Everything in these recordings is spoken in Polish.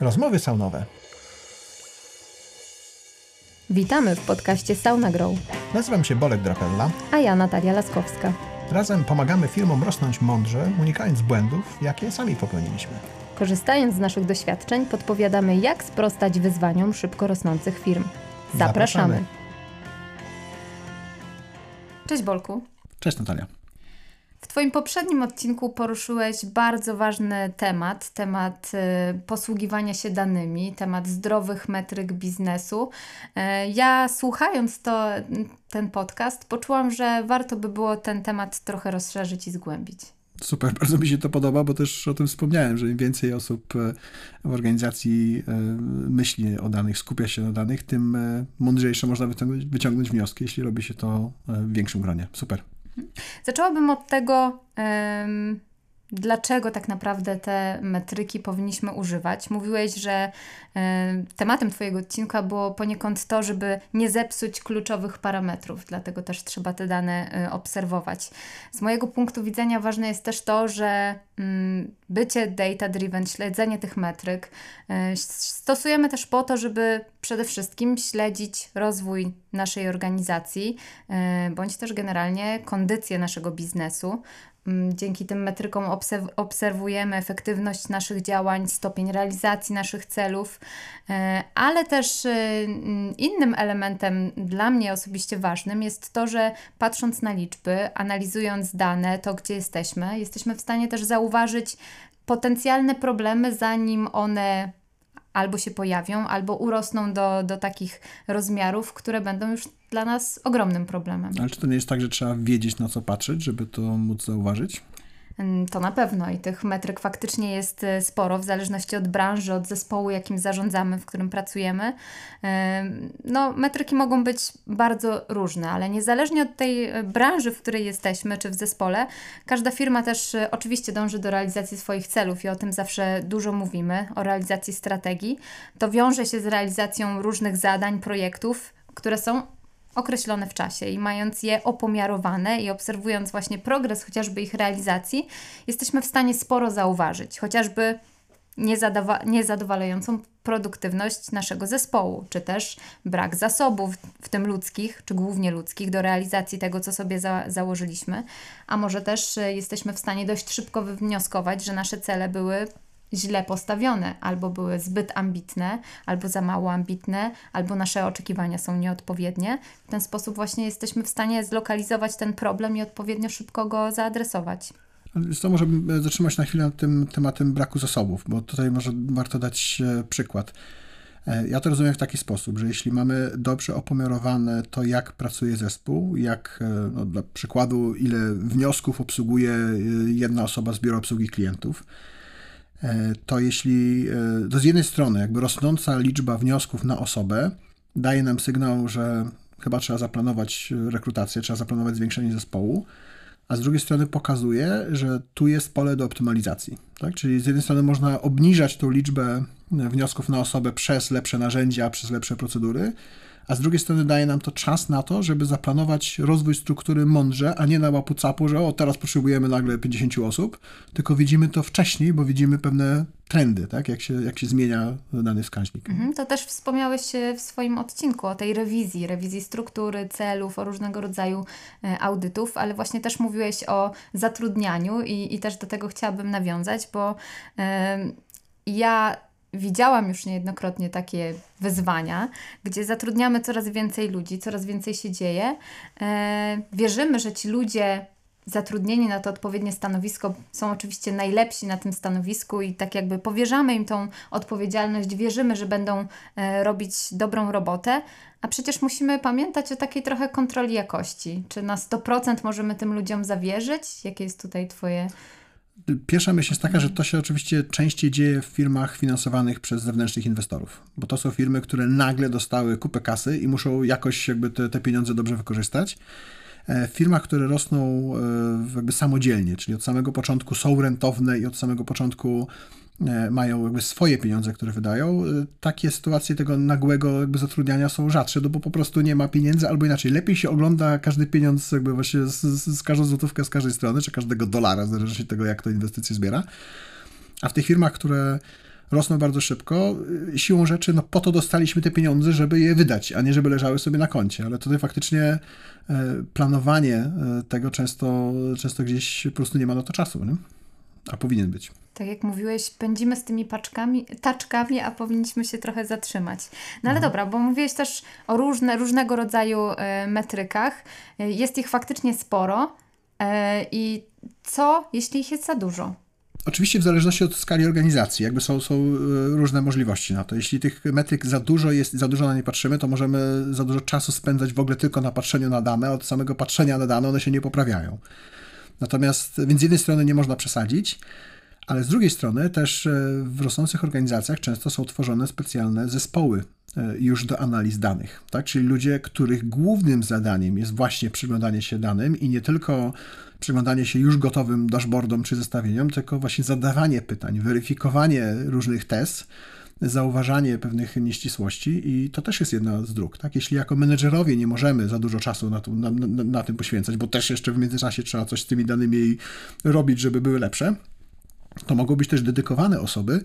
Rozmowy saunowe. Witamy w podcaście Sauna Grow. Nazywam się Bolek Drapella. A ja Natalia Laskowska. Razem pomagamy firmom rosnąć mądrze, unikając błędów, jakie sami popełniliśmy. Korzystając z naszych doświadczeń, podpowiadamy, jak sprostać wyzwaniom szybko rosnących firm. Zapraszamy. Zapraszamy. Cześć Bolku. Cześć Natalia. W Twoim poprzednim odcinku poruszyłeś bardzo ważny temat, temat y, posługiwania się danymi, temat zdrowych metryk biznesu. Y, ja słuchając to, ten podcast, poczułam, że warto by było ten temat trochę rozszerzyć i zgłębić. Super, bardzo mi się to podoba, bo też o tym wspomniałem, że im więcej osób e, w organizacji myśli o danych, skupia się na danych, tym mądrzejsze można wyciągnąć, wyciągnąć wnioski, jeśli robi się to w większym gronie. Super. Zaczęłabym od tego, dlaczego tak naprawdę te metryki powinniśmy używać. Mówiłeś, że tematem Twojego odcinka było poniekąd to, żeby nie zepsuć kluczowych parametrów, dlatego też trzeba te dane e, obserwować. Z mojego punktu widzenia ważne jest też to, że mm, bycie data-driven, śledzenie tych metryk e, stosujemy też po to, żeby przede wszystkim śledzić rozwój naszej organizacji, bądź też generalnie kondycję naszego biznesu, dzięki tym metrykom obserwujemy efektywność naszych działań, stopień realizacji naszych celów, e, ale też e, mm, innym elementem dla mnie osobiście ważnym jest to, że patrząc na liczby, analizując dane, to gdzie jesteśmy, jesteśmy w stanie też zauważyć potencjalne problemy, zanim one albo się pojawią, albo urosną do, do takich rozmiarów, które będą już dla nas ogromnym problemem. Ale czy to nie jest tak, że trzeba wiedzieć na co patrzeć, żeby to móc zauważyć? To na pewno i tych metryk faktycznie jest e, sporo, w zależności od branży, od zespołu, jakim zarządzamy, w którym pracujemy. No, metryki mogą być bardzo różne, ale niezależnie od tej e, branży, w której jesteśmy, czy w zespole, każda firma też e, oczywiście dąży do realizacji swoich celów i o tym zawsze dużo mówimy, o realizacji strategii. To wiąże się z realizacją różnych zadań, projektów, które są określone w czasie i mając je opomiarowane i obserwując właśnie progres chociażby ich realizacji, jesteśmy w stanie sporo zauważyć, chociażby niezadowalającą produktywność naszego zespołu, czy też brak zasobów, w tym ludzkich, czy głównie ludzkich, do realizacji tego, co sobie za założyliśmy, a może też e, jesteśmy w stanie dość szybko wywnioskować, że nasze cele były źle postawione, albo były zbyt ambitne, albo za mało ambitne, albo nasze oczekiwania są nieodpowiednie. W ten sposób właśnie jesteśmy w stanie zlokalizować ten problem i odpowiednio szybko go zaadresować. To może zatrzymać na chwilę tym tematem braku zasobów, bo tutaj może warto dać e, przykład. E, ja to rozumiem w taki sposób, że jeśli mamy dobrze opomiarowane to, jak pracuje zespół, jak e, no, dla przykładu, ile wniosków obsługuje jedna osoba z biura obsługi klientów, E, to jeśli e, to z jednej strony jakby rosnąca liczba wniosków na osobę daje nam sygnał, że chyba trzeba zaplanować rekrutację, trzeba zaplanować zwiększenie zespołu, a z drugiej strony pokazuje, że tu jest pole do optymalizacji. Tak? Czyli z jednej strony można obniżać tą liczbę wniosków na osobę przez lepsze narzędzia, przez lepsze procedury, a z drugiej strony daje nam to czas na to, żeby zaplanować rozwój struktury mądrze, a nie na łapu capu, że o, teraz potrzebujemy nagle 50 osób, tylko widzimy to wcześniej, bo widzimy pewne trendy, tak? jak, się, jak się zmienia dany wskaźnik. Mhm, to też wspomniałeś w swoim odcinku o tej rewizji, rewizji struktury, celów, o różnego rodzaju e, audytów, ale właśnie też mówiłeś o zatrudnianiu i, i też do tego chciałabym nawiązać, bo ja widziałam już niejednokrotnie takie wyzwania, gdzie zatrudniamy coraz więcej ludzi, coraz więcej się dzieje. E, wierzymy, że ci ludzie zatrudnieni na to odpowiednie stanowisko są oczywiście najlepsi na tym stanowisku i tak jakby powierzamy im tą odpowiedzialność, wierzymy, że będą e, robić dobrą robotę, a przecież musimy pamiętać o takiej trochę kontroli jakości. Czy na 100% możemy tym ludziom zawierzyć? Jakie jest tutaj Twoje Pierwsza myśl jest taka, że to się oczywiście częściej dzieje w firmach finansowanych przez zewnętrznych inwestorów, bo to są firmy, które nagle dostały kupę kasy i muszą jakoś jakby te, te pieniądze dobrze wykorzystać. E, w firmach, które rosną e, jakby samodzielnie, czyli od samego początku są rentowne i od samego początku mają jakby swoje pieniądze, które wydają, e, takie sytuacje tego nagłego jakby zatrudniania są rzadsze, no bo po prostu nie ma pieniędzy, albo inaczej, lepiej się ogląda każdy pieniądz jakby właśnie z, z, z każdą złotówkę z każdej strony, czy każdego dolara, zależy od tego, jak to inwestycje zbiera. A w tych firmach, które rosną bardzo szybko. Siłą rzeczy, no po to dostaliśmy te pieniądze, żeby je wydać, a nie żeby leżały sobie na koncie. Ale tutaj faktycznie e, planowanie e, tego często, często gdzieś po prostu nie ma na to czasu, nie? A powinien być. Tak jak mówiłeś, pędzimy z tymi paczkami, taczkami, a powinniśmy się trochę zatrzymać. No ale mhm. dobra, bo mówiłeś też o różne, różnego rodzaju e, metrykach. Jest ich faktycznie sporo. I co, jeśli ich jest za dużo? Oczywiście w zależności od skali organizacji, jakby są, są e, różne możliwości na to. Jeśli tych metryk za dużo jest, za dużo na nie patrzymy, to możemy za dużo czasu spędzać w ogóle tylko na patrzeniu na dane. Od samego patrzenia na dane one się nie poprawiają. Natomiast, więc z jednej strony nie można przesadzić, ale z drugiej strony też e, w rosnących organizacjach często są tworzone specjalne zespoły e, już do analiz danych, tak? Czyli ludzie, których głównym zadaniem jest właśnie przyglądanie się danym i nie tylko przyglądanie się już gotowym dashboardom czy zestawieniom, tylko właśnie zadawanie pytań, weryfikowanie różnych test, zauważanie pewnych nieścisłości i to też jest jedna z dróg. Tak? Jeśli jako menedżerowie nie możemy za dużo czasu na, to, na, na, na tym poświęcać, bo też jeszcze w międzyczasie trzeba coś z tymi danymi robić, żeby były lepsze, to mogą być też dedykowane osoby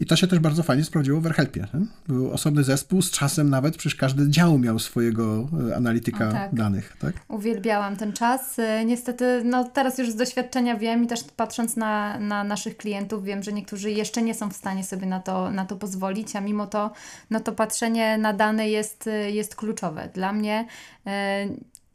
i to się też bardzo fajnie sprawdziło w AirHelpie. Był osobny zespół, z czasem nawet przecież każdy dział miał swojego e, analityka o, tak. danych. Tak? Uwielbiałam ten czas. E, niestety, no teraz już z doświadczenia wiem i też patrząc na, na naszych klientów, wiem, że niektórzy jeszcze nie są w stanie sobie na to, na to pozwolić, a mimo to, no to patrzenie na dane jest, e, jest kluczowe. Dla mnie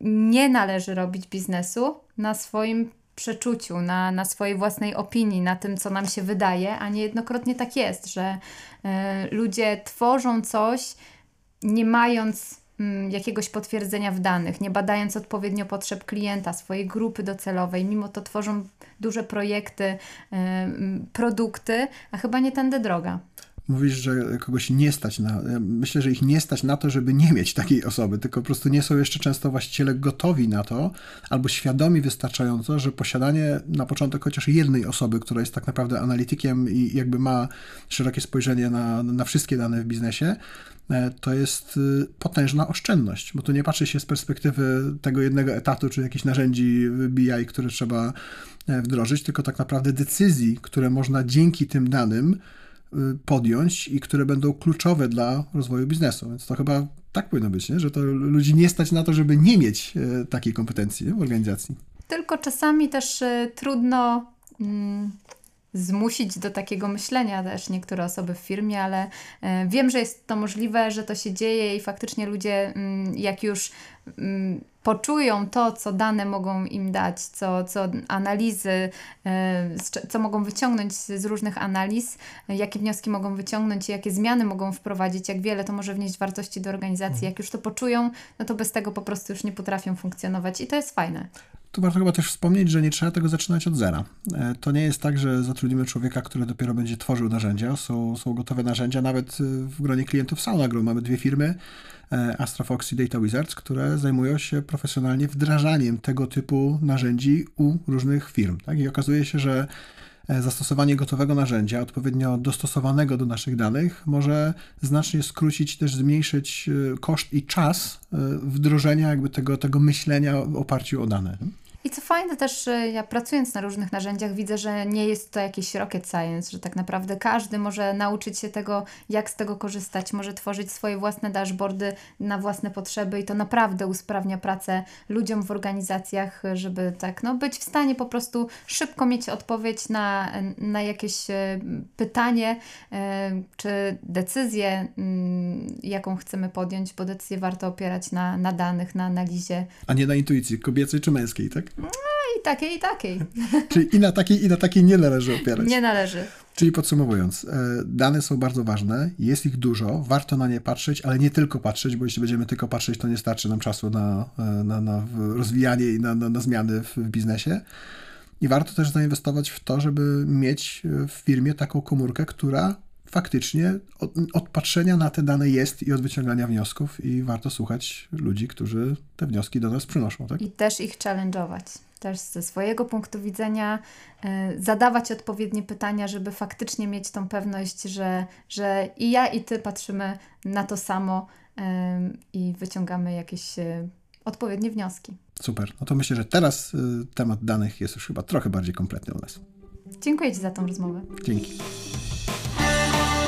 nie należy robić biznesu na swoim przeczuciu, na, na swojej własnej opinii, na tym, co nam się wydaje, a niejednokrotnie tak jest, że y, ludzie tworzą coś, nie mając y, jakiegoś potwierdzenia w danych, nie badając odpowiednio potrzeb klienta, swojej grupy docelowej, mimo to tworzą duże projekty, y, produkty, a chyba nie tędy droga mówisz, że kogoś nie stać na. Myślę, że ich nie stać na to, żeby nie mieć takiej osoby, tylko po prostu nie są jeszcze często właściciele gotowi na to, albo świadomi wystarczająco, że posiadanie na początek chociaż jednej osoby, która jest tak naprawdę analitykiem i jakby ma szerokie spojrzenie na, na wszystkie dane w biznesie, e, to jest y, potężna oszczędność, bo tu nie patrzy się z perspektywy tego jednego etatu, czy jakichś narzędzi BI, które trzeba e, wdrożyć, tylko tak naprawdę decyzji, które można dzięki tym danym podjąć i które będą kluczowe dla rozwoju biznesu. Więc to chyba tak powinno być, nie? że to ludzi nie stać na to, żeby nie mieć y, takiej kompetencji w organizacji. Tylko czasami też y, trudno mm, zmusić do takiego myślenia też niektóre osoby w firmie, ale wiem, że jest to możliwe, że to się dzieje i faktycznie ludzie, mm, jak już mm, poczują to, co dane mogą im dać, co, co analizy, e, co mogą wyciągnąć z różnych analiz, jakie wnioski mogą wyciągnąć jakie zmiany mogą wprowadzić, jak wiele to może wnieść wartości do organizacji. Mhm. Jak już to poczują, no to bez tego po prostu już nie potrafią funkcjonować i to jest fajne. Tu warto chyba też wspomnieć, że nie trzeba tego zaczynać od zera. E, to nie jest tak, że zatrudnimy człowieka, który dopiero będzie tworzył narzędzia. Są, są gotowe narzędzia, nawet e, w gronie klientów Saunagro mamy dwie firmy, E, AstraFox i Data Wizards, które zajmują się profesjonalnie wdrażaniem tego typu narzędzi u różnych firm. Tak? I okazuje się, że zastosowanie gotowego narzędzia, odpowiednio dostosowanego do naszych danych, może znacznie skrócić, też zmniejszyć koszt i czas wdrożenia jakby tego, tego myślenia w oparciu o dane. I co fajne też, ja pracując na różnych narzędziach widzę, że nie jest to jakiś rocket science, że tak naprawdę każdy może nauczyć się tego, jak z tego korzystać, może tworzyć swoje własne dashboardy na własne potrzeby i to naprawdę usprawnia pracę ludziom w organizacjach, żeby tak no, być w stanie po prostu szybko mieć odpowiedź na, na jakieś e, pytanie e, czy decyzję, mm, jaką chcemy podjąć, bo decyzję warto opierać na, na danych, na analizie. A nie na intuicji kobiecej czy męskiej, tak? No i takiej, i takiej. Czyli i na takiej, i na takiej nie należy opierać. Nie należy. Czyli podsumowując, e, dane są bardzo ważne, jest ich dużo, warto na nie patrzeć, ale nie tylko patrzeć, bo jeśli będziemy tylko patrzeć, to nie starczy nam czasu na, e, na, na rozwijanie i na, na, na zmiany w, w biznesie. I warto też zainwestować w to, żeby mieć w firmie taką komórkę, która faktycznie od, od, patrzenia na te dane jest i od wyciągania wniosków i warto słuchać ludzi, którzy te wnioski do nas przynoszą. Tak? I też ich challenge'ować. Też ze swojego punktu widzenia y, zadawać odpowiednie pytania, żeby faktycznie mieć tą pewność, że, że i ja, i ty patrzymy na to samo y, i wyciągamy jakieś y, odpowiednie wnioski. Super. No to myślę, że teraz temat danych jest już chyba trochę bardziej kompletny u nas. Dziękuję Ci za tą rozmowę. Dzięki.